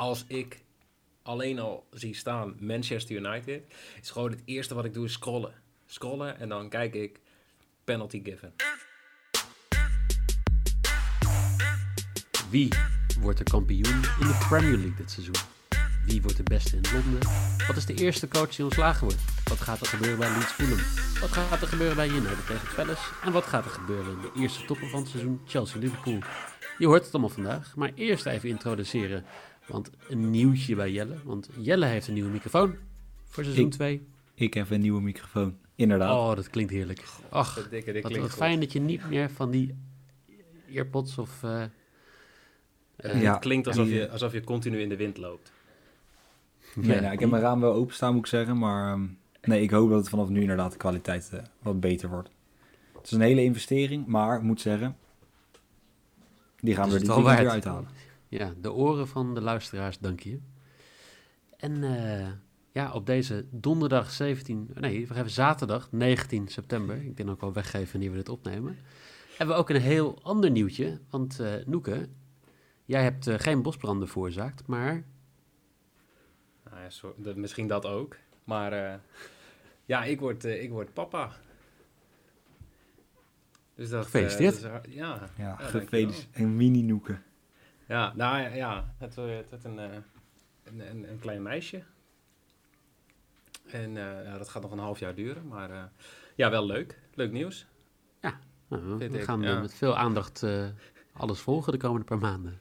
Als ik alleen al zie staan Manchester United, is gewoon het eerste wat ik doe is scrollen. Scrollen en dan kijk ik penalty given. Wie wordt de kampioen in de Premier League dit seizoen? Wie wordt de beste in Londen? Wat is de eerste coach die ontslagen wordt? Wat gaat er gebeuren bij Leeds Fulham? Wat gaat er gebeuren bij United tegen Palace? En wat gaat er gebeuren in de eerste toppen van het seizoen Chelsea-Liverpool? Je hoort het allemaal vandaag, maar eerst even introduceren. Want een nieuwtje bij Jelle. Want Jelle heeft een nieuwe microfoon voor seizoen Ik- 2. Ik heb een nieuwe microfoon. Inderdaad. Oh, dat klinkt heerlijk. Ach, Dat dikke, dit wat, klinkt wat goed. fijn dat je niet meer van die earpods of... eh, Eh, Ja, het klinkt alsof die, je, alsof je continu in de wind loopt. nee, ja, nou, ik heb mijn raam wel openstaan, moet ik zeggen. Maar ehm, nee, ik hoop dat het vanaf nu inderdaad de kwaliteit eh, wat beter wordt. Het is een hele investering, maar ik moet zeggen... Die gaan we er weer uithalen. Ja, de oren van de luisteraars, dank je. En eh, ja, op deze donderdag 17, nee, we even zaterdag 19 september, ik denk ook wel weggeven wanneer we dit opnemen, hebben we ook een heel ander nieuwtje. Want eh Noeke, jij hebt eh, geen bosbranden veroorzaakt, maar Nou ja, misschien dat ook. Maar eh, ja, ik word, eh, ik word papa. Dus dat, Gefeliciteerd. dat is hard- ja, Ja, gefeliciteerd. Een mini-noeken. Ja, nou ja, ja het, het wordt een, eh, een, een, een klein meisje. En eh, ja, dat gaat nog een half jaar duren, maar eh, ja, wel leuk. Leuk nieuws. nou, Vind we gaan eh, ja. met veel aandacht eh, alles volgen de komende paar maanden.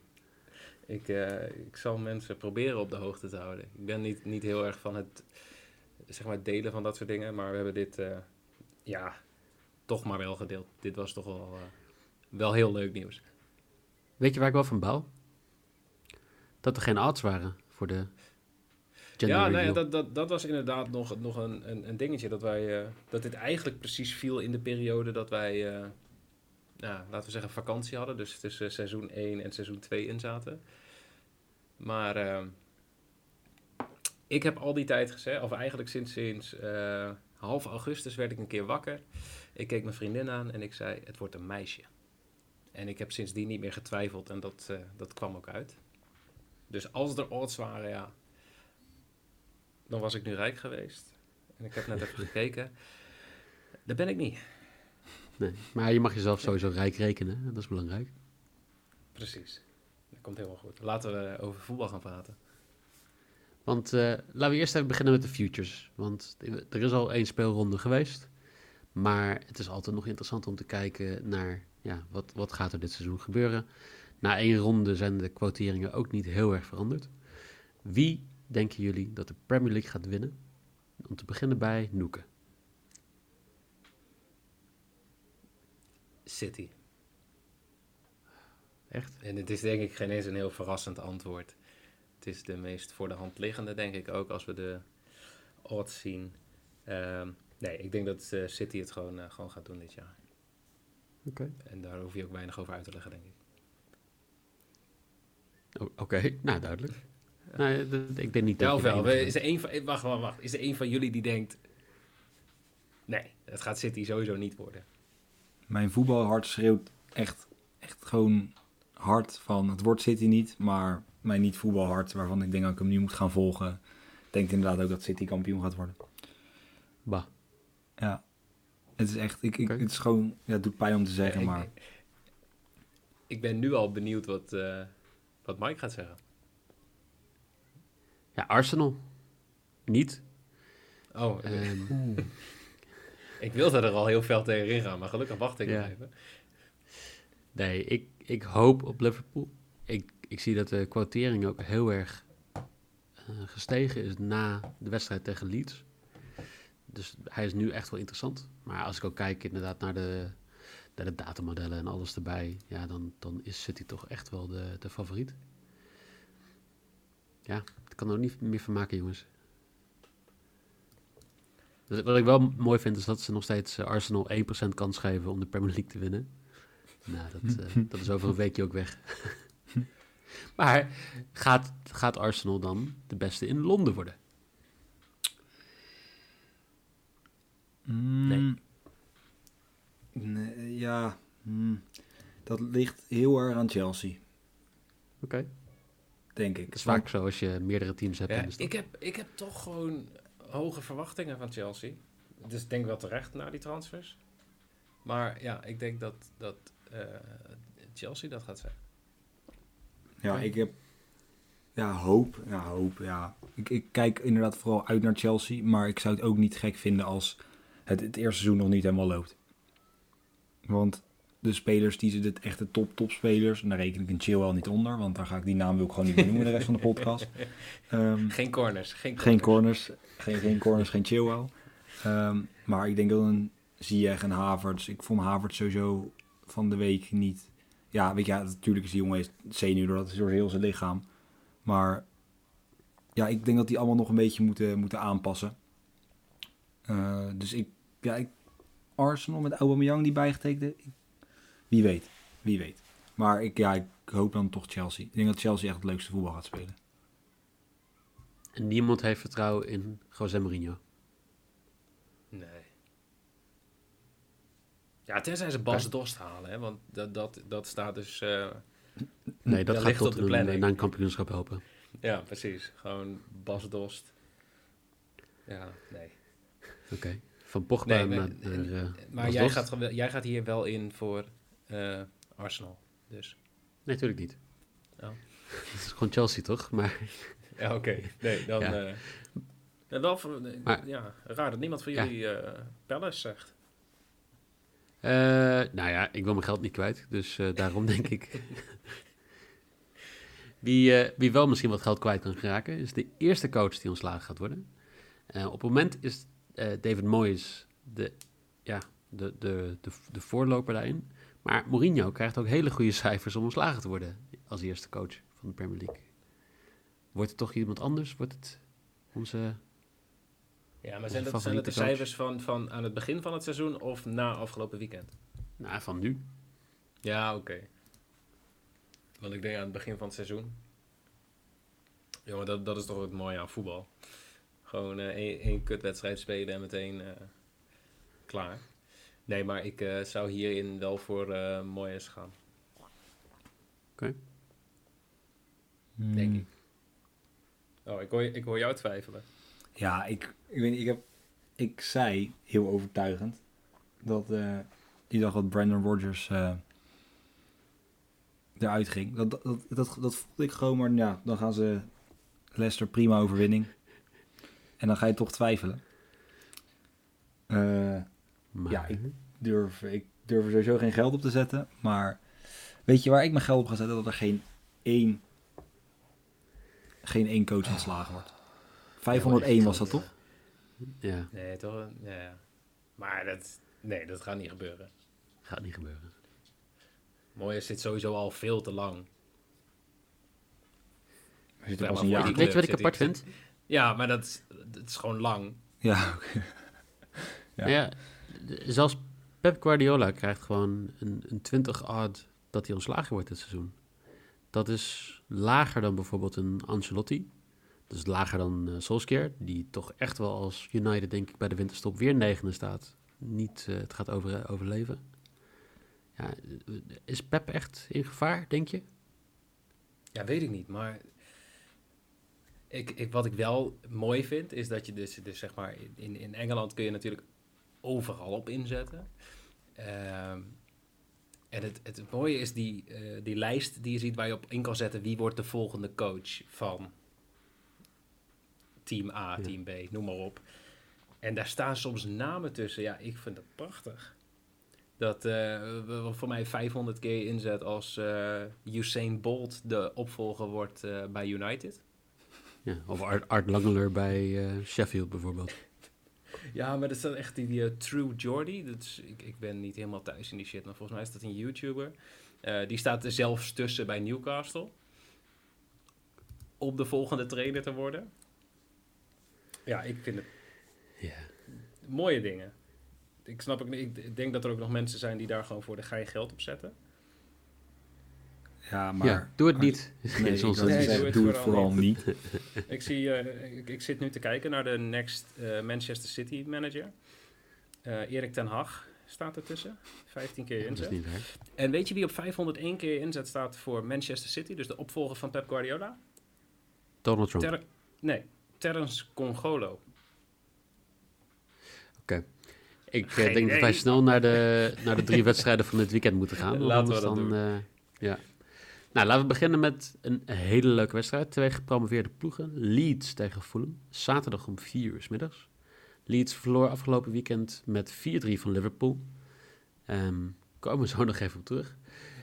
Ik, eh, ik zal mensen proberen op de hoogte te houden. Ik ben niet, niet heel erg van het zeg maar, delen van dat soort dingen, maar we hebben dit eh, ja, toch maar wel gedeeld. Dit was toch wel, eh, wel heel leuk nieuws. Weet je waar ik wel van bouw? Dat er geen odds waren voor de gender ja, dat, dat, dat was inderdaad nog, nog een, een, een dingetje. Dat, wij, eh, dat dit eigenlijk precies viel in de periode dat wij, eh, ja, laten we zeggen, vakantie hadden. Dus tussen seizoen 1 en seizoen 2 in zaten. Maar eh, ik heb al die tijd gezegd, of eigenlijk sinds, sinds eh, half augustus werd ik een keer wakker. Ik keek mijn vriendin aan en ik zei, het wordt een meisje. En ik heb sindsdien niet meer getwijfeld en dat, dat kwam ook uit. Dus als er odds waren, ja, dan was ik nu rijk geweest. En ik heb net even gekeken. Dat ben ik niet. Nee, maar je mag jezelf sowieso rijk rekenen, dat is belangrijk. Precies. Dat komt helemaal goed. Laten we over voetbal gaan praten. Want eh, laten we eerst even beginnen met de futures. Want er is al één speelronde geweest. Maar het is altijd nog interessant om te kijken naar ja, wat, wat gaat er dit seizoen gebeuren. Na één ronde zijn de quoteringen ook niet heel erg veranderd. Wie denken jullie dat de Premier League gaat winnen? Om te beginnen bij Noeke. City. Echt? En het is denk ik geen eens een heel verrassend antwoord. Het is de meest voor de hand liggende, denk ik ook, als we de odds zien. Ehm, nee, ik denk dat eh, City het gewoon, eh, gewoon gaat doen dit jaar. Oké. En daar hoef je ook weinig over uit te leggen, denk ik. Oké, nou duidelijk. Nee, d- ik denk niet dat enige is er een van, eh, wacht, wacht, wacht. Is er een van jullie die denkt... Nee, het gaat City sowieso niet worden. Mijn voetbalhart schreeuwt echt, echt gewoon hard van... Het wordt City niet, maar mijn niet-voetbalhart... waarvan ik denk dat ik hem nu moet gaan volgen... denkt inderdaad ook dat City kampioen gaat worden. Bah. Ja. Het is echt... Ik, ik. Het is gewoon... Ja, het doet pijn om te zeggen, Ja, ik- maar... Ik ben nu al benieuwd wat, eh, wat Mike gaat zeggen. Ja, Arsenal. Niet. Oh, Ehm, ik wilde er al heel veel tegenin gaan, maar gelukkig wacht ik Ja. nog even. Nee, ik, ik hoop op Liverpool. Ik, ik zie dat de quotering ook heel erg eh, gestegen is na de wedstrijd tegen Leeds. Dus hij is nu echt wel interessant. Maar als ik ook kijk inderdaad naar de, naar de datamodellen en alles erbij, ja, dan, dan is City toch echt wel de, de favoriet. ja, ik kan er ook niet meer van maken, jongens. Dus wat ik wel mooi vind, is dat ze nog steeds eh, Arsenal 1% kans geven om de Premier League te winnen. Nou, dat, eh, dat is over een weekje ook weg. maar gaat, gaat Arsenal dan de beste in Londen worden? Nee. Nee, ja, hmm. dat ligt heel erg aan Chelsea, Oké. denk ik. Het is vaak zo als je meerdere teams hebt. Ja, in de stad. ik, heb, ik heb toch gewoon hoge verwachtingen van Chelsea. Dus ik denk wel terecht na die transfers. Maar ja, ik denk dat, dat eh, Chelsea dat gaat zijn. Ja, ik heb ja, hoop. Ja, hoop, ja. Ik, ik kijk inderdaad vooral uit naar Chelsea, maar ik zou het ook niet gek vinden als het het eerste seizoen nog niet helemaal loopt. Want de spelers die ze dit echte top topspelers, en daar reken ik een Chilwell niet onder, want daar ga ik die naam wil ik gewoon niet meer noemen de rest van de podcast. Geen corners. Geen corners. geen corners, geen, geen corners, geen Chilwell. Ehm, maar ik denk dat een Ziyech en Havertz, ik vond Havertz sowieso van de week niet... Ja, weet je, ja, natuurlijk is die jongen zenuw dat is door heel zijn lichaam. Maar ja, ik denk dat die allemaal nog een beetje moeten, moeten aanpassen. Eh, dus ik, ja, ik, Arsenal met Aubameyang die bijgetekende, ik- wie weet, wie weet. Maar ik, ja, ik hoop dan toch Chelsea. Ik denk dat Chelsea echt het leukste voetbal gaat spelen. En niemand heeft vertrouwen in José Mourinho. Nee. Ja, tenzij ze Bas Dost halen, hè, want dat, dat, dat staat dus... eh, Nee, dat Dat gaat ligt tot op de een, planning. naar een kampioenschap helpen. ja, precies. Gewoon Bas Dost. Ja, nee. Oké. Van Pogba Nee, maar, naar... eh, maar jij gaat, jij gaat hier wel in voor eh, Arsenal. Dus. Nee, natuurlijk niet. Oh. Het is gewoon Chelsea, toch? Maar Ja, oké. Nee, dan... Ja. eh, en wel voor, Maar- ja, raar dat niemand van Ja. jullie eh Palace zegt. Nou ja, ik wil mijn geld niet kwijt. Dus daarom denk ik. Wie, wie wel misschien wat geld kwijt kan geraken, is de eerste coach die ontslagen gaat worden. Op het moment is eh, David Moyes de, ja, de, de, de, de voorloper daarin. Maar Mourinho krijgt ook hele goede cijfers om ontslagen te worden als eerste coach van de Premier League. Wordt het toch iemand anders? Wordt het onze... Ja, maar zijn dat, zijn dat de coach? cijfers van, van aan het begin van het seizoen of na afgelopen weekend? Nou, van nu. Ja, oké. Want ik denk aan het begin van het seizoen. Jongen, dat, dat is toch het mooie aan voetbal. Gewoon eh, één, één kutwedstrijd spelen en meteen eh, klaar. Nee, maar ik eh, zou hierin wel voor eh Moyes gaan, denk ik. Oh, ik hoor, ik hoor jou twijfelen. Ja, ik, ik weet niet, ik heb, ik zei heel overtuigend dat eh die dag dat Brandon Rodgers eh, eruit ging. Dat, dat, dat, dat, dat voelde ik gewoon, maar ja, dan gaan ze Leicester prima overwinning. En dan ga je toch twijfelen. Eh, Maar, Ja, ik durf, ik durf er sowieso geen geld op te zetten. Maar weet je waar ik mijn geld op ga zetten? Dat er geen één, geen één coach ontslagen wordt. 501 was dat toch? ja, Nee, toch? Ja. Maar dat, nee, dat gaat niet gebeuren. gaat niet gebeuren. Moyes zit sowieso al veel te lang. Weet je wat ik apart vind? Ja, maar dat, is- dat is gewoon lang. Ja, oké. Ja. Zelfs Pep Guardiola krijgt gewoon een, een 20 odd dat hij ontslagen wordt dit seizoen. Dat is lager dan bijvoorbeeld een Ancelotti. Dat is lager dan eh Solskjaer, die toch echt wel als United denk ik bij de winterstop weer negende staat. Niet eh, het gaat over, overleven. Ja, eh, is Pep echt in gevaar, denk je? Ja, weet ik niet, maar ik, ik, wat ik wel mooi vind, is dat je dus, dus zeg maar, in, in Engeland kun je natuurlijk overal op inzetten. Ehm, en het, het mooie is die, eh, die lijst die je ziet waar je op in kan zetten wie wordt de volgende coach van team A, Ja. team B, noem maar op. En daar staan soms namen tussen. Ja, ik vind dat prachtig. Dat we- voor mij 500 keer inzet als eh Usain Bolt de opvolger wordt bij United. Ja, of Art, Art Langeler bij eh, Sheffield bijvoorbeeld. Ja, maar dat is dan echt die, die, eh, True Jordy. Dat is, ik, ik ben niet helemaal thuis in die shit, maar volgens mij is dat een YouTuber. Eh, die staat er zelfs tussen bij Newcastle. om de volgende trainer te worden. Ja, ik vind het mooie dingen. Ik snap niet, ik denk dat er ook nog mensen zijn die daar gewoon voor de gein geld op zetten. Ja, maar... ja, doe het niet. Nee, ik Nee, doe het vooral niet. Ik, zie, eh, ik, ik zit nu te kijken naar de next eh, Manchester City manager. Eh Erik ten Hag staat ertussen. 15 keer Dat is inzet. niet. En weet je wie op 501 keer inzet staat voor Manchester City? Dus de opvolger van Pep Guardiola? Donald Trump. Ter nee, Terence Congolo. Ik eh, Geen denk dat wij snel naar de, naar de drie wedstrijden van dit weekend moeten gaan. want Laten we anders dat dan, doen. eh, ja. Nou, laten we beginnen met een hele leuke wedstrijd. Twee gepromoveerde ploegen. Leeds tegen Fulham. Zaterdag om 4 uur 's middags. Leeds verloor afgelopen weekend met 4-3 van Liverpool. Ehm komen we zo nog even op terug.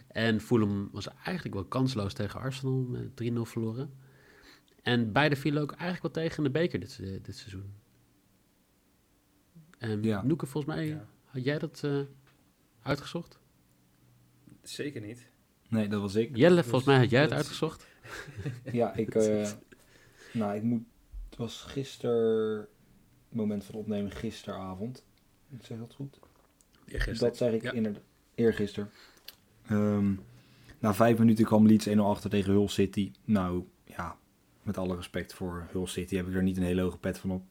En Fulham was eigenlijk wel kansloos tegen Arsenal met 3-0 verloren. En beide vielen ook eigenlijk wel tegen in de beker dit, eh, dit seizoen. En Ja. Noeke, volgens mij Ja. had jij dat eh, uitgezocht? Zeker niet. Nee, dat was ik. Jelle, volgens mij had jij het uitgezocht. Ja, ik... eh, nou, ik moet... Het was gisteren... Moment van opnemen gisteravond. Ik zeg dat goed? Dat zeg ik Ja. inderdaad. Eergisteren. Ehm na vijf minuten kwam Leeds 1-0 achter tegen Hull City. Nou, ja, met alle respect voor Hull City heb ik er niet een hele hoge pet van op.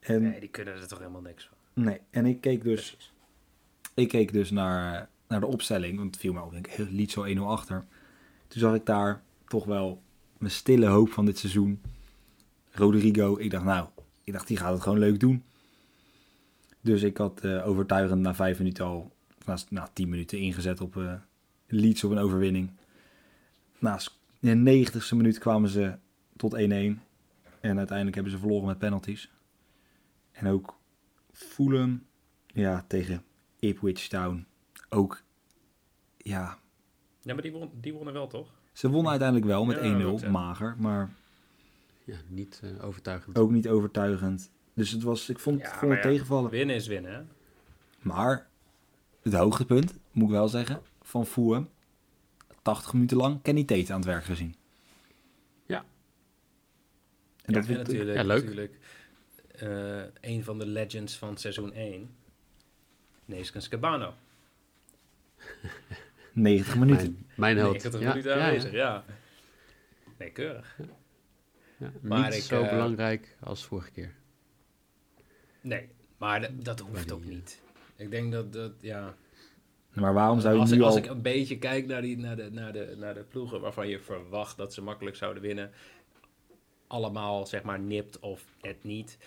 En, Nee, die kunnen er toch helemaal niks van. nee, en ik keek dus, Precies. ik keek dus naar, naar de opstelling, want het viel me op, ik, Leeds zo 1-0 achter. Toen zag ik daar toch wel mijn stille hoop van dit seizoen. Rodrigo, ik dacht nou, ik dacht die gaat het gewoon leuk doen. Dus ik had eh, overtuigend na vijf minuten al, na, na tien minuten ingezet op eh Leeds op een overwinning. Na de negentigste minuut kwamen ze tot 1-1. En uiteindelijk hebben ze verloren met penalties. En ook Fulham, ja, tegen Ipswich Town. Ook, ja, Ja, maar die, won, die wonnen wel, toch? ze wonnen uiteindelijk wel met Ja, dat 1-0, ook, ja. mager, maar Ja, niet eh, overtuigend. ook niet overtuigend. Dus het was, ik vond, Ja, vond maar het ja, tegenvallen. Winnen is winnen, hè? Maar het hoogtepunt, moet ik wel zeggen, van Fulham, 80 minuten lang Kenny Tate aan het werk gezien. Ja. En dat vind ik natuurlijk, Ja, leuk. natuurlijk eh, een van de legends van seizoen 1. Neeskens Cabano. 90 minuten. Mijn, mijn held. 90 Ja, minuten aanwezig, ja. Nee, keurig. Ja, Maar niet ik, zo eh, belangrijk als vorige keer. Nee, maar dat, dat hoeft ook die, niet. Ik denk dat, dat ja... Maar waarom zou je als nu ik, als al... ik een beetje kijk naar, die, naar, de, naar, de, naar de ploegen waarvan je verwacht dat ze makkelijk zouden winnen, allemaal zeg maar nipt of het niet.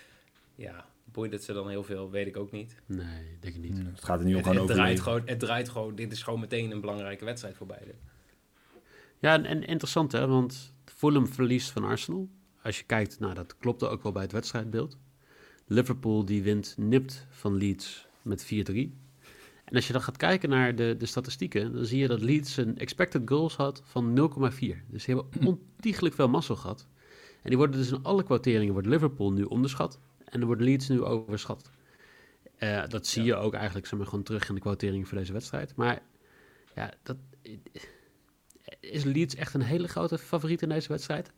Ja, boeit het ze dan heel veel, weet ik ook niet. Nee, denk ik niet. Het gaat er nu al Het, gewoon het, over. draait gewoon, het draait gewoon, dit is gewoon meteen een belangrijke wedstrijd voor beide. Ja, en, en interessant hè, want Fulham verliest van Arsenal. Als je kijkt, nou dat klopte ook wel bij het wedstrijdbeeld. Liverpool die wint nipt van Leeds met 4-3. En als je dan gaat kijken naar de, de statistieken, dan zie je dat Leeds een expected goals had van 0,4. Dus die hebben ontiegelijk veel mazzel gehad. En die worden dus in alle quoteringen wordt Liverpool nu onderschat en dan wordt Leeds nu overschat. Eh, dat zie je ook eigenlijk zeg maar, gewoon terug in de quotering voor deze wedstrijd. Maar ja, dat, is Leeds echt een hele grote favoriet in deze wedstrijd?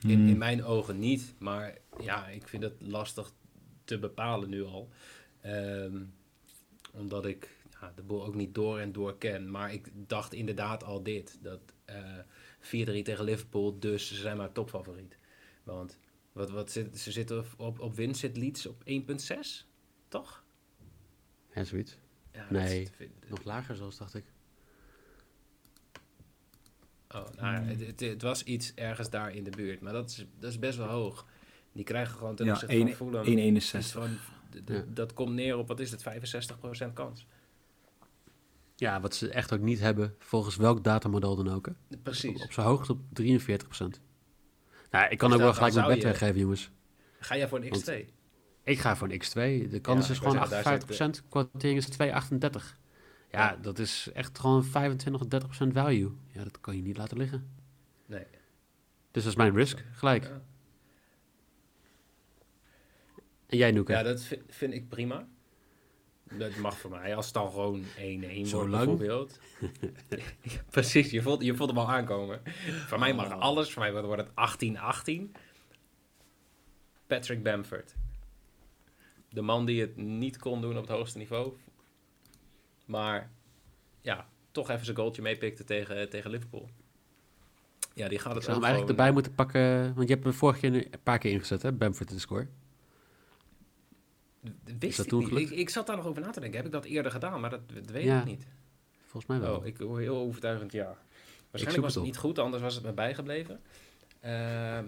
In, Hmm. in mijn ogen niet, maar ja, ik vind het lastig te bepalen nu al. Ehm, omdat ik ja, de boel ook niet door en door ken. Maar ik dacht inderdaad al dit. Dat eh 4-3 tegen Liverpool, dus ze zijn maar topfavoriet. Want wat, wat zit, ze zitten op, op winst zit Leeds op 1,6, toch? Ja, zoiets. Ja, Nee. Nog lager zoals dacht ik. Oh, nou ja, het, het, het was iets ergens daar in de buurt. Maar dat is, dat is best wel hoog. Die krijgen gewoon ten Ja, opzichte van Fulham... 1,61. is gewoon, d- d- Ja. Dat komt neer op, wat is het, 65% kans. Ja, wat ze echt ook niet hebben, volgens welk datamodel dan ook. Hè? Precies. Op zijn hoogst op 43 Nou, ik kan Dus ook wel gelijk mijn bed je- weggeven, jongens. Ga jij voor een Want- X2? Ik ga voor een X2. De kans Ja, is gewoon wou zeggen, daar 58%. Quotering is 2,38. Ja, Ja. dat is echt gewoon 25 of 30% value. Ja, dat kan je niet laten liggen. Nee. Dus dat is mijn risk, gelijk. Ja, En jij, Noeke? ja dat vind, vind ik prima. Dat mag voor mij. Als het dan gewoon 1-1 Zo wordt bijvoorbeeld. Ja, Precies, je voelt, je voelt hem al aankomen. Voor mij mag alles. Voor mij wordt het 18-18. Patrick Bamford. De man die het niet kon doen op het hoogste niveau. Maar ja, toch even zijn goaltje meepikte tegen, tegen Liverpool. Ja, die gaat Ik het zou ook hem eigenlijk gewoon- erbij moeten pakken, want je hebt hem vorige keer een paar keer ingezet, hè? Bamford in de score. Wist dat ik niet. Ik, ik zat daar nog over na te denken. Heb ik dat eerder gedaan? Maar dat, dat weet Ja. ik niet. Volgens mij wel. Oh, ik hoor heel overtuigend ja. Waarschijnlijk was het op. niet goed, anders was het me bijgebleven. Ehm,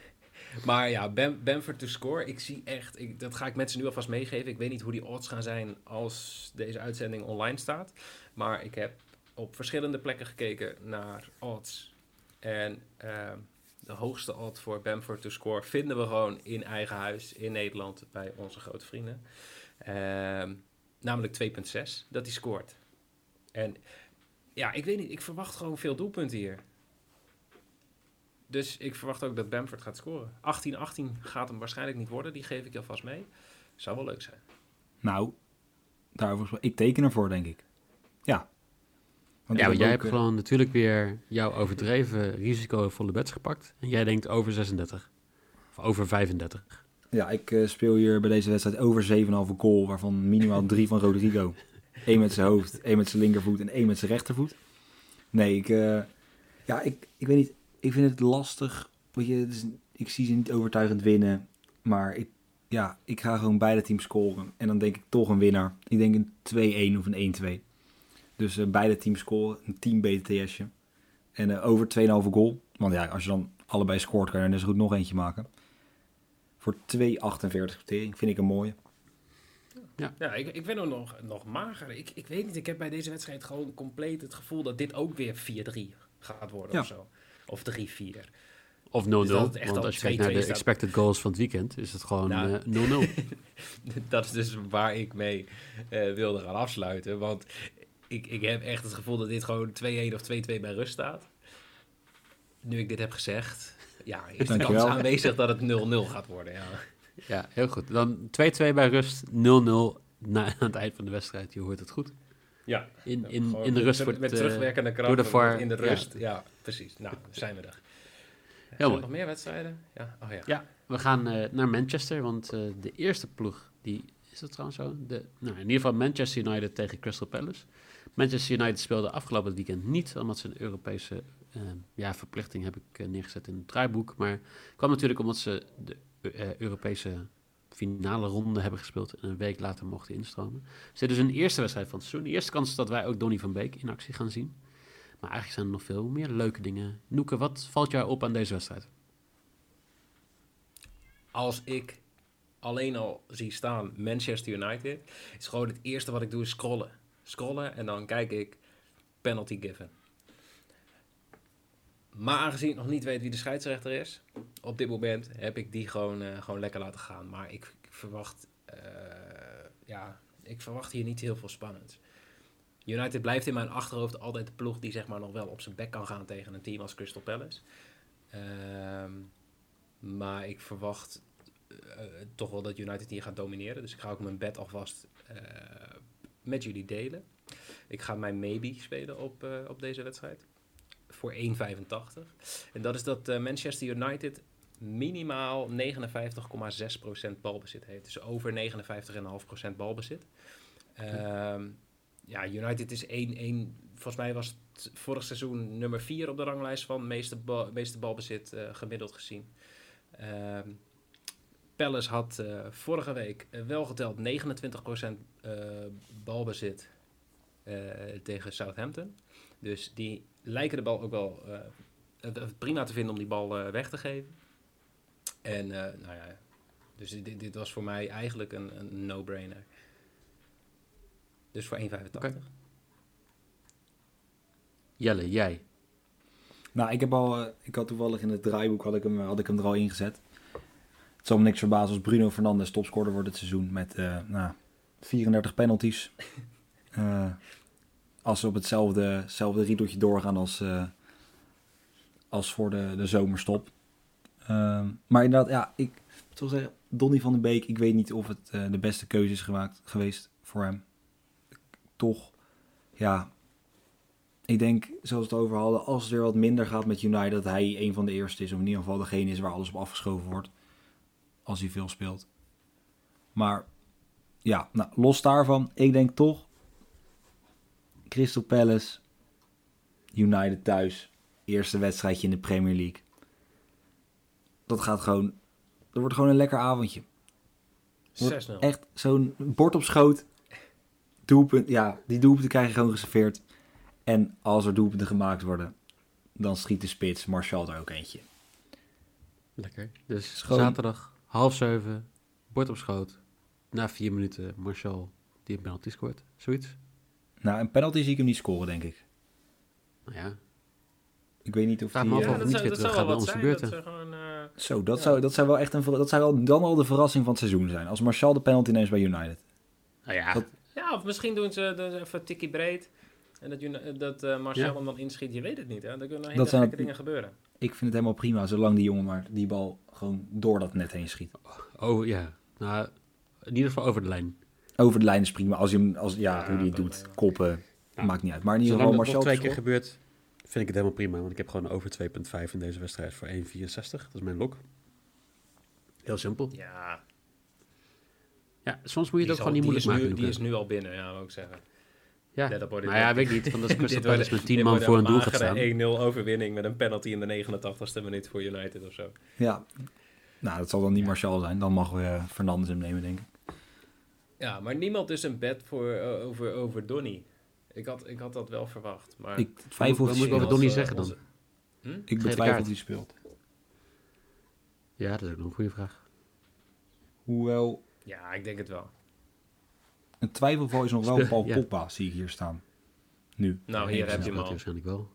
maar ja, Bam, Bamford to score. Ik zie echt, ik, dat ga ik mensen nu alvast meegeven. Ik weet niet hoe die odds gaan zijn als deze uitzending online staat. Maar ik heb op verschillende plekken gekeken naar odds. En ehm, de hoogste odd voor Bamford to score vinden we gewoon in eigen huis in Nederland bij onze grote vrienden. Ehm, namelijk 2,6 dat hij scoort. En ja, ik weet niet. Ik verwacht gewoon veel doelpunten hier. Dus ik verwacht ook dat Bamford gaat scoren. 18-18 gaat hem waarschijnlijk niet worden. Die geef ik alvast mee. Zou wel leuk zijn. Nou, daarvoor, ik teken ervoor, denk ik. Ja. Want ja, want jij hebt eh, gewoon natuurlijk weer jouw overdreven risicovolle bets gepakt. En jij denkt over 36. Of over 35. Ja, ik eh, speel hier bij deze wedstrijd over 7,5 goal, waarvan minimaal drie van Rodrigo. Eén met zijn hoofd, één met zijn linkervoet en één met zijn rechtervoet. Nee, ik, eh, ja, ik, ik weet niet. Ik vind het lastig. Weet je, ik zie ze niet overtuigend winnen. Maar ik, ja, ik ga gewoon beide teams scoren. En dan denk ik toch een winnaar. Ik denk een 2-1 of een 1-2. Dus eh, beide teams scoren. Een team BTS'je. En eh, over 2,5 goal. Want ja, als je dan allebei scoort, kan je er zo goed nog eentje maken. Voor 2,48 quotering vind ik een mooie. Ja, ik, ik ben er nog, nog mager. Ik, ik weet niet. Ik heb bij deze wedstrijd gewoon compleet het gevoel dat dit ook weer 4-3 gaat worden Ja. of zo. Of 3-4. Of 0-0. Dus dat het echt want al als je kijkt naar 2-2 de staat. expected goals van het weekend, is het gewoon Nou. eh, 0-0. dat is dus waar ik mee eh, wilde gaan afsluiten. Want ik, ik heb echt het gevoel dat dit gewoon 2-1 of 2-2 bij rust staat. Nu ik dit heb gezegd, ja, is de kans aanwezig dat het 0-0 gaat worden. Ja. ja, heel goed. Dan 2-2 bij rust, 0-0 na, aan het eind van de wedstrijd. Je hoort het goed. Ja, In, in, gewoon in de met- rust met, wordt met het, terugwerkende eh, kracht door de VAR, in de rust. Ja, precies. Nou, zijn we er. Er mooi. nog meer wedstrijden? Ja, oh ja. Ja, we gaan eh, naar Manchester, want eh, de eerste ploeg, die is dat trouwens zo? De, nou, in ieder geval Manchester United tegen Crystal Palace. Manchester United speelde afgelopen weekend niet, omdat ze een Europese eh, ja, verplichting heb ik eh, neergezet in het draaiboek. Maar kwam natuurlijk omdat ze de eh, Europese finale ronde hebben gespeeld en een week later mochten instromen. Dus een eerste wedstrijd van het seizoen. De eerste kans dat wij ook Donny van Beek in actie gaan zien. Maar eigenlijk zijn er nog veel meer leuke dingen. Noeke, wat valt jou op aan deze wedstrijd? Als ik alleen al zie staan Manchester United, is gewoon het eerste wat ik doe is scrollen. Scrollen en dan kijk ik penalty given. Maar aangezien ik nog niet weet wie de scheidsrechter is, op dit moment heb ik die gewoon, eh, gewoon lekker laten gaan. Maar ik, verwacht, eh, ja, ik verwacht hier niet heel veel spannends. United blijft in mijn achterhoofd altijd de ploeg die zeg maar nog wel op zijn bek kan gaan tegen een team als Crystal Palace. Ehm, maar ik verwacht toch wel dat United hier gaat domineren. Dus ik ga ook mijn bed alvast eh, met jullie delen. Ik ga mijn maybe spelen op, eh, op deze wedstrijd. Voor 1,85. En dat is dat eh, Manchester United minimaal 59,6% balbezit heeft. Dus over 59,5% balbezit. Ehm, ja, United is 1-1. Volgens mij was het vorig seizoen nummer 4 op de ranglijst van meeste, meeste balbezit eh, gemiddeld gezien. Ehm Palace had eh, vorige week eh, wel geteld 29% eh balbezit eh, tegen Southampton. Dus die lijken de bal ook wel eh, prima te vinden om die bal eh, weg te geven. En eh, nou ja, dus dit, dit was voor mij eigenlijk een, een no-brainer. Dus voor 1,85. Oké. Jelle, jij. Nou, ik heb al, ik had toevallig in het draaiboek had ik hem, had ik hem er al ingezet. Het zal me niks verbazen als Bruno Fernandes topscorer wordt dit seizoen met eh, nou, 34 penalties. Eh, als ze op hetzelfde, riedeltje doorgaan als, eh, als voor de, de zomerstop. Ehm, maar inderdaad, ja, ik zou zeggen, Donny van den Beek, ik weet niet of het de beste keuze is gemaakt, geweest voor hem. Toch, ja. Ik denk, zoals we het over hadden, als het weer wat minder gaat met United, dat hij een van de eerste is. Of in ieder geval degene is waar alles op afgeschoven wordt. Als hij veel speelt. Maar ja, nou, los daarvan, ik denk toch Crystal Palace, United thuis, eerste wedstrijdje in de Premier League. Dat gaat gewoon, dat wordt gewoon een lekker avondje. Wordt 6-0. Echt zo'n bord op schoot. Doelpunt, ja, die doelpunten krijg je gewoon geserveerd. En als er doelpunten gemaakt worden, dan schiet de spits Martial er ook eentje. Lekker. Dus Schoon. zaterdag, half zeven, bord op schoot. Na vier minuten Marshall die een penalty scoort. Zoiets. Nou, een penalty zie ik hem niet scoren, denk ik. Nou ja, Ik weet niet of af eh, of het niet weer terug gaat bij ons gebeurt, Dat hè. ze gewoon, eh, Zo, dat, Ja. zou, dat zou wel echt een, dat zou wel dan al de verrassing van het seizoen zijn. Als Martial de penalty neemt bij United. nou ja. Dat- ja, of misschien doen ze, doen ze even tikkie breed. En dat, dat eh Marcel Ja. hem dan inschiet. Je weet het niet, hè. Er kunnen hele Dat zijn- gekke dingen gebeuren. Ik vind het helemaal prima, zolang die jongen maar die bal gewoon door dat net heen schiet. Oh ja. Nou, in ieder geval over de lijn. Over de lijn is prima. Als je hem, als, ja, Ja, hoe die het doet, koppen, Ja. maakt niet uit. Maar in ieder geval Martial twee keer gebeurt, vind ik het helemaal prima. Want ik heb gewoon over 2,5 in deze wedstrijd voor 1,64. Dat is mijn lok. Heel simpel. Ja, Ja, soms moet je het ook gewoon niet moeilijk is maken. nu, die is nu al binnen, ja, wil ik zeggen. Ja, Ja, dat wordt- nou ja, weet ik niet. Want als Crystal Dit Palace met 10 dit man voor een doel gaat staan. 1-0 overwinning met een penalty in de 89ste minuut voor United of zo. Ja. Nou, dat zal dan niet Martial zijn. Dan mag we eh, Fernandes hem nemen, denk ik. Ja, maar niemand is een bed voor, eh, over, over Donny. Ik had, ik had dat wel verwacht. Maar Ik twijfel Wat of moet ik hij over. Donny zeggen dan? onze- Hm? Ik betwijfel of hij speelt. Ja, dat is ook nog een goede vraag. Hoewel, Ja, ik denk het wel. Een twijfelval is nog wel Paul ja. Pogba, zie ik hier staan. Nu. Nou, hier heb je hem al. hij waarschijnlijk wel.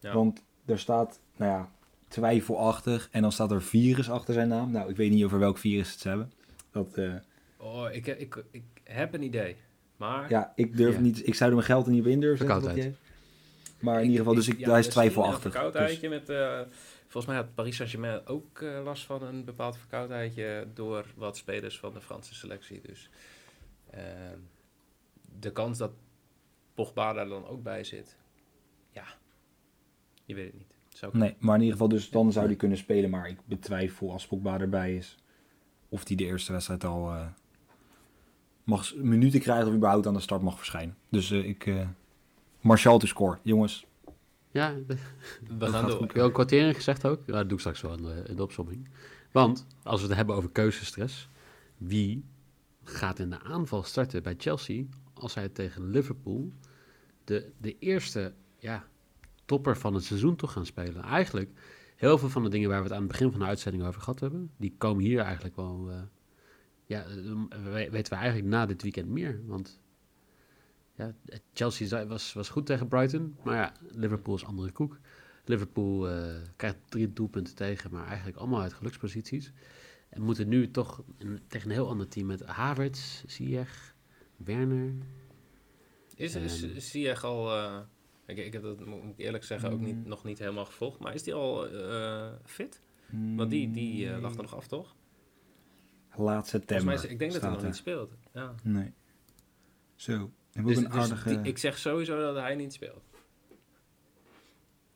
Ja. Want er staat, nou ja, twijfelachtig. En dan staat er virus achter zijn naam. Nou, ik weet niet over welk virus het ze hebben. Dat, eh, Oh, ik, ik, ik heb een idee. Maar ja, ik durf Ja. niet, ik zou er mijn geld er niet op in durven. zetten, Maar in ieder geval, dus ik, ja, hij is misschien Een twijfelachtig. verkoudheidje met... eh, volgens mij had Paris Saint-Germain ook eh, last van een bepaald verkoudheidje... door wat spelers van de Franse selectie. Dus de kans dat Pogba daar dan ook bij zit... Ja, je weet het niet. Zou nee, maar in ieder geval, dus dan zou hij kunnen spelen. Maar ik betwijfel als Pogba erbij is. Of hij de eerste wedstrijd al eh, mag minuten krijgen of überhaupt aan de start mag verschijnen. Dus eh, ik... eh Martial te score. Jongens, Ja, de- We gaan door. goed. heb kwartering gezegd ook? Ja, dat doe ik straks wel in de, in de opzomming. Want, als we het hebben over keuzestress, wie gaat in de aanval starten bij Chelsea als zij tegen Liverpool de, de eerste ja, topper van het seizoen toch gaan spelen? Eigenlijk, heel veel van de dingen waar we het aan het begin van de uitzending over gehad hebben, die komen hier eigenlijk wel, eh, ja, we- weten we eigenlijk na dit weekend meer. Want ja, Chelsea was, was goed tegen Brighton, maar ja, Liverpool is andere koek. Liverpool eh, krijgt drie doelpunten tegen, maar eigenlijk allemaal uit geluksposities. En moeten nu toch een- tegen een heel ander team met Havertz, Ziyech, Werner. Is, Ziyech al... eh, ik, ik heb dat, moet ik eerlijk zeggen, ook niet, Mm. nog niet helemaal gevolgd. Maar is die al eh, fit? Want die, die eh, lag er nog af, toch? Laat Volgens september. is- ik denk dat hij nog niet speelt. Ja. Nee. Zo. En ook Dus, een dus aardige... die- ik zeg sowieso dat hij niet speelt.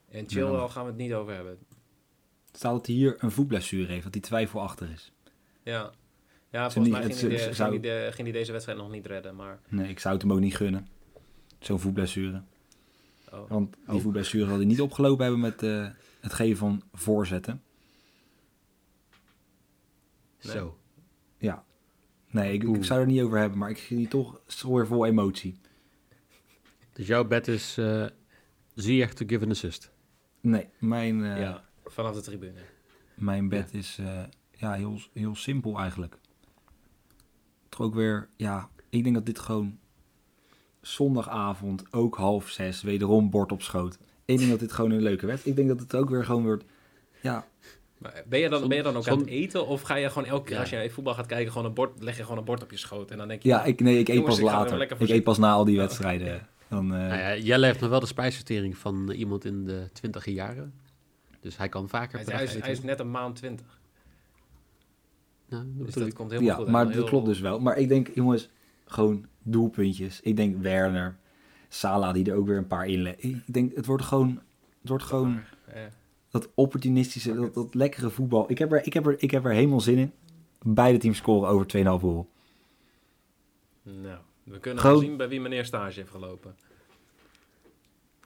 En Chilwell Ja. gaan we het niet over hebben. Staat dat hij hier een voetblessure heeft, dat hij twijfelachtig is. Ja, ja niet- volgens mij het ging hij, de- zou- ging, hij de- ging hij deze wedstrijd nog niet redden. Maar, Nee, ik zou het hem ook niet gunnen. Zo'n voetblessure. oh. Want die Oh. voetblessure zal hij niet opgelopen hebben met eh, het geven van voorzetten. Nee. Zo. Ja. Nee, ik, zou er niet over hebben, maar ik zie toch weer vol emotie. Dus jouw bet is eh Ziyech to give an assist. Nee, mijn, eh, ja, vanaf de tribune. mijn bed is eh, ja, heel, heel simpel eigenlijk. Toch ook weer, ja, ik denk dat dit gewoon zondagavond, ook half zes, wederom bord op schoot. Ik denk dat dit gewoon een leuke wedstrijd. Ik denk dat het ook weer gewoon wordt, ja, Maar ben, je dan, Zon- ben je dan ook zon- aan het eten? Of ga je gewoon elke keer Ja. als je voetbal gaat kijken, gewoon een bord, leg je gewoon een bord op je schoot? En dan denk je, ja, ik, nee, ik eet pas later. Ik eet pas na al die wedstrijden. ja. Dan, eh, Nou ja, Jelle heeft nog wel de spijsvertering van iemand in de twintiger jaren. Dus hij kan vaker hij, per hij dag is, eten. hij is net een maand twintig. Nou, dat Dus dat komt helemaal ja, goed. maar Heel- dat klopt dus wel. Maar ik denk, jongens, gewoon doelpuntjes. Ik denk Werner, Salah die er ook weer een paar in. Ik denk, het wordt gewoon, het wordt gewoon dat opportunistische, dat, dat lekkere voetbal. Ik heb, er, ik, heb er, ik heb er helemaal zin in. Beide teams scoren over 2,5 goal. nou, we kunnen Gewoon- zien bij wie meneer stage heeft gelopen.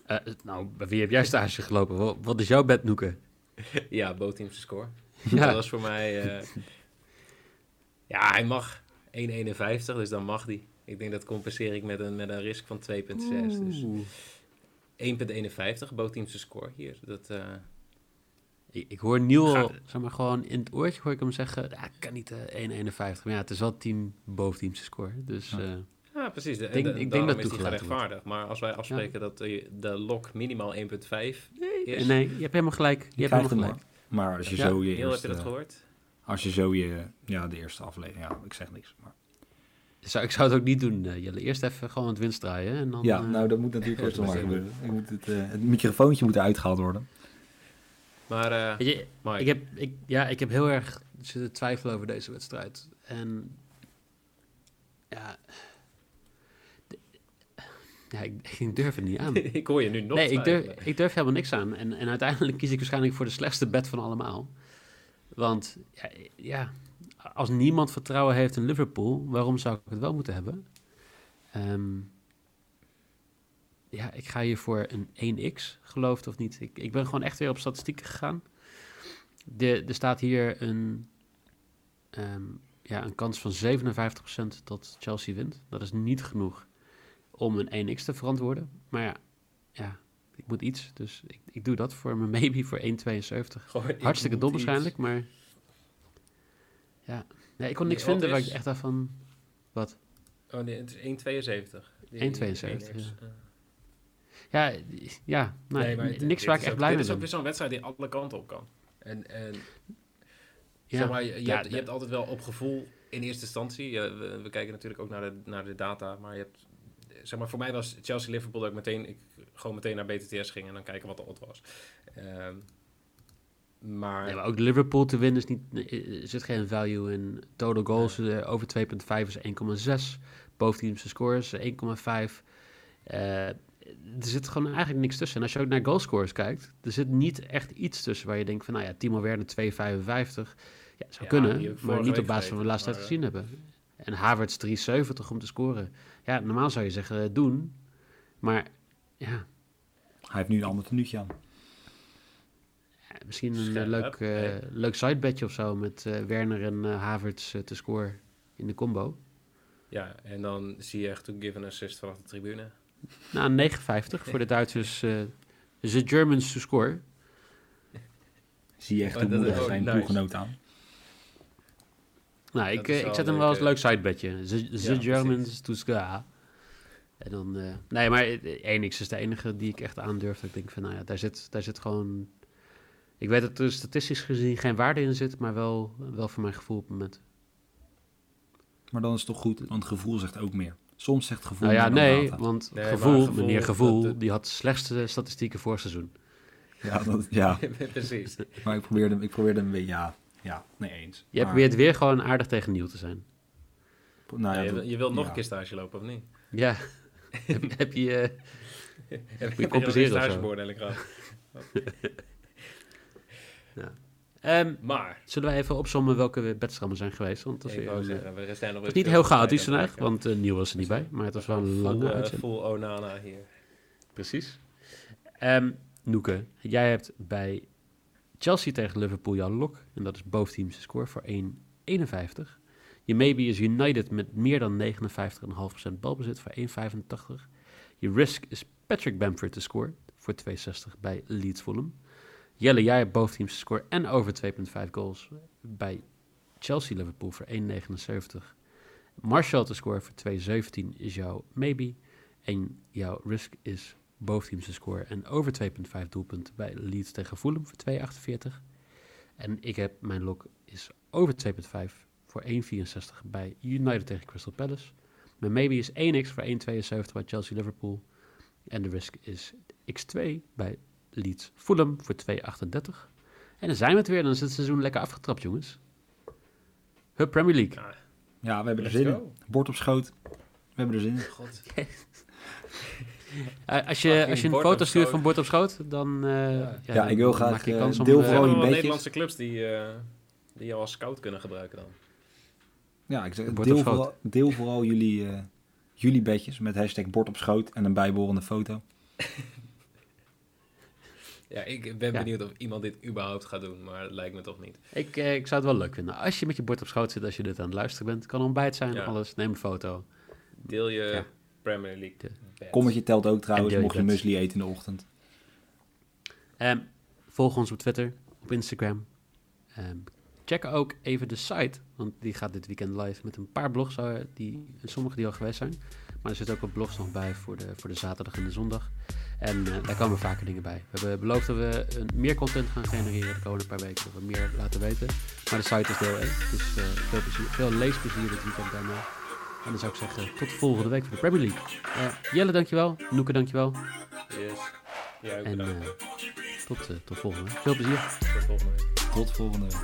Eh, nou, bij wie heb jij stage gelopen? Wat, wat is jouw bed, Noeke? ja, bootteamse score. Ja. Dat was voor mij... eh, ja, hij mag 1,51, dus dan mag die. Ik denk dat compenseer ik met een, met een risk van 2,6. Dus Oeh. 1,51, bootteamse score hier. Dat, eh, Ik, ik hoor Niel, al, zeg maar gewoon in het oortje hoor ik hem zeggen, ja, ik kan niet eh 1,51. Maar ja, het is wel team boventeamse score. Dus Ja. eh, precies. De, Ik denk- de- ik denk daarom dat is die wordt. gerechtvaardigd. Maar als wij afspreken dat de, de lok minimaal 1,5 is... nee, je hebt helemaal gelijk. Je, Je hebt helemaal gelijk. Maar als je Ja. zo je Heel, heb je eerste, dat gehoord? als je zo je, ja, de eerste aflevering, ja, ik zeg niks. Maar, Zou, ik zou het ook niet doen, eh, Jelle. Eerst even gewoon het winst draaien. En dan, ja, eh, nou dat moet natuurlijk eerst nog maar gebeuren. Moet het, eh, het microfoontje moet uitgehaald worden. Maar, eh weet je, ik, heb, ik, ja, ik heb heel erg zitten twijfelen over deze wedstrijd. En ja, ja ik, ik durf het niet aan. ik hoor je nu nog nee, ik durf, ik durf helemaal niks aan. En, en uiteindelijk kies ik waarschijnlijk voor de slechtste bet van allemaal. Want ja, ja, als niemand vertrouwen heeft in Liverpool, waarom zou ik het wel moeten hebben? Ehm, ja, ik ga hier voor een 1x, geloof het of niet. Ik, ik ben gewoon echt weer op statistieken gegaan. De, er staat hier een, ehm, ja, een kans van 57% dat Chelsea wint. Dat is niet genoeg om een 1x te verantwoorden. Maar ja, ja ik moet iets. Dus ik, ik doe dat voor mijn maybe voor 1,72. Gewoon, ik Hartstikke dom waarschijnlijk, maar... Ja, nee, ik kon niks Nee, vinden waar ik echt dacht van... Wat? Oh nee, het is 1,72. Die- 1,72, die- ja. Ja, ja nou, Nee, maar niks waar ik echt blij Dit mee is ook ben. weer zo'n wedstrijd die alle kanten op kan. En, en Ja, zeg maar, je, ja, hebt, je hebt altijd wel op gevoel in eerste instantie. we, we kijken natuurlijk ook naar de, naar de data, maar je hebt... Zeg maar, voor mij was Chelsea-Liverpool dat ik meteen, ik gewoon meteen naar BTTS ging en dan kijken wat de odd was. Ehm, maar, Ja, maar ook Liverpool te winnen is niet, er zit geen value in. Total goals eh, over 2,5 is 1,6. Boventeamse scores 1,5. Eh, er zit gewoon eigenlijk niks tussen. En als je ook naar goalscores kijkt, er zit niet echt iets tussen waar je denkt van, nou ja, Timo Werner 2,55. Ja, zou Ja, kunnen, maar niet op basis van wat we laatst tijd gezien hebben. En Havertz 3,70 om te scoren. Ja, normaal zou je zeggen, eh, doen. Maar ja, Hij heeft nu een ander tenuutje aan. Ja, misschien een eh, Scherp, leuk, eh Nee. leuk sidebedje of zo met eh, Werner en eh, Havertz te scoren in de combo. ja, en dan zie je echt to give an assist vanaf de tribune. Nou, 9,50 voor de Duitsers. eh The Germans to score. Zie je echt Oh, zijn nice. ploeggenoot aan. Nou, ik, eh, ik zet hem wel als leuk sidebedje. The, the Ja, Germans precies. to score. En dan, eh, nee, maar eh, 1x is de enige die ik echt aandurf. Dat ik denk van, nou ja, daar zit, daar zit gewoon... Ik weet dat er statistisch gezien geen waarde in zit, maar wel, wel voor mijn gevoel op het moment. Maar dan is het toch goed, want gevoel zegt ook meer. Soms zegt gevoel Nou ja, nee, data. want Nee, gevoel, gevoel, meneer Gevoel, dat- die had de slechtste statistieken voor seizoen. Ja, dat, ja, Precies. maar ik probeerde, ik probeerde een beetje, ja, ja, nee eens. Je Maar- probeert weer gewoon aardig tegen Nieuw te zijn. Nou ja, je, wilt nog ja. een keer stage lopen, of niet? Ja. heb, heb je... eh, Heb je compenseren of zo? stagebeoordeling gehad? ehm, Maar, zullen wij even opzommen welke bedstrammen zijn geweest? Want dat is, weer eh, zeggen, we zijn nog is niet heel chaotisch vandaag, want eh Nieuw was er niet bij. Maar het was wel een lange eh, uitzending. Full Onana hier. Precies. Ehm Noeke, jij hebt bij Chelsea tegen Liverpool jouw lok. En dat is boventeamse score voor 1,51. Je maybe is United met meer dan 59,5% balbezit voor 1,85. Je risk is Patrick Bamford te score voor 2,60 bij Leeds Fulham. Jelle, jij hebt score en over 2,5 goals bij Chelsea Liverpool voor 1,79. Marshall te score voor 2,17 is jouw maybe. En jouw risk is boventeamse score en over 2,5 doelpunten bij Leeds tegen Fulham voor 2,48. En ik heb, mijn lok is over 2,5 voor 1,64 bij United tegen Crystal Palace. Mijn maybe is 1x voor 1,72 bij Chelsea Liverpool. En de risk is x2 bij Leeds Fulham voor 2,38. En dan zijn we het weer, dan is het seizoen lekker afgetrapt jongens. Hup Premier League. Ja, Ja, we hebben er let's zin in. Bord op schoot. hebben er zin in. God. Eh, als je, als je een foto stuurt van bord op schoot, dan, eh, Ja. ja, ik wil graag, maak je eh, kans om... deel We vooral hebben je nog wel bedjes. Nederlandse clubs die, eh, die jou als scout kunnen gebruiken dan. Ja, ik zeg, deel, vooral, deel vooral jullie, eh, jullie bedjes met hashtag bord op schoot en een bijbehorende foto. Ja, ik ben Ja. benieuwd of iemand dit überhaupt gaat doen, maar het lijkt me toch niet. Ik, eh, ik zou het wel leuk vinden. Als je met je bord op schoot zit, als je dit aan het luisteren bent, kan ontbijt zijn, Ja. alles, neem een foto. Deel je Ja. Premier League De-. Kommetje telt ook trouwens, mocht je muesli eten in de ochtend. Ehm, volg ons op Twitter, op Instagram. Ehm, check ook even de site, want die gaat dit weekend live met een paar blogs, eh, die, sommige die al geweest zijn. Maar er zitten ook wat blogs nog bij voor de, voor de zaterdag en de zondag. En eh, daar komen vaker dingen bij. We hebben beloofd dat we een, meer content gaan genereren de komende paar weken. Dat we meer laten weten. Maar de site is deel 1. Dus eh, veel, plezier, veel leesplezier dit weekend daarna. En dan zou ik zeggen, tot volgende week voor de Premier League. Eh, Jelle, dankjewel. Noeke, dankjewel. Yes. Ja, ook En eh, tot, eh, tot volgende week. Veel plezier. Tot volgende week. Tot volgende week.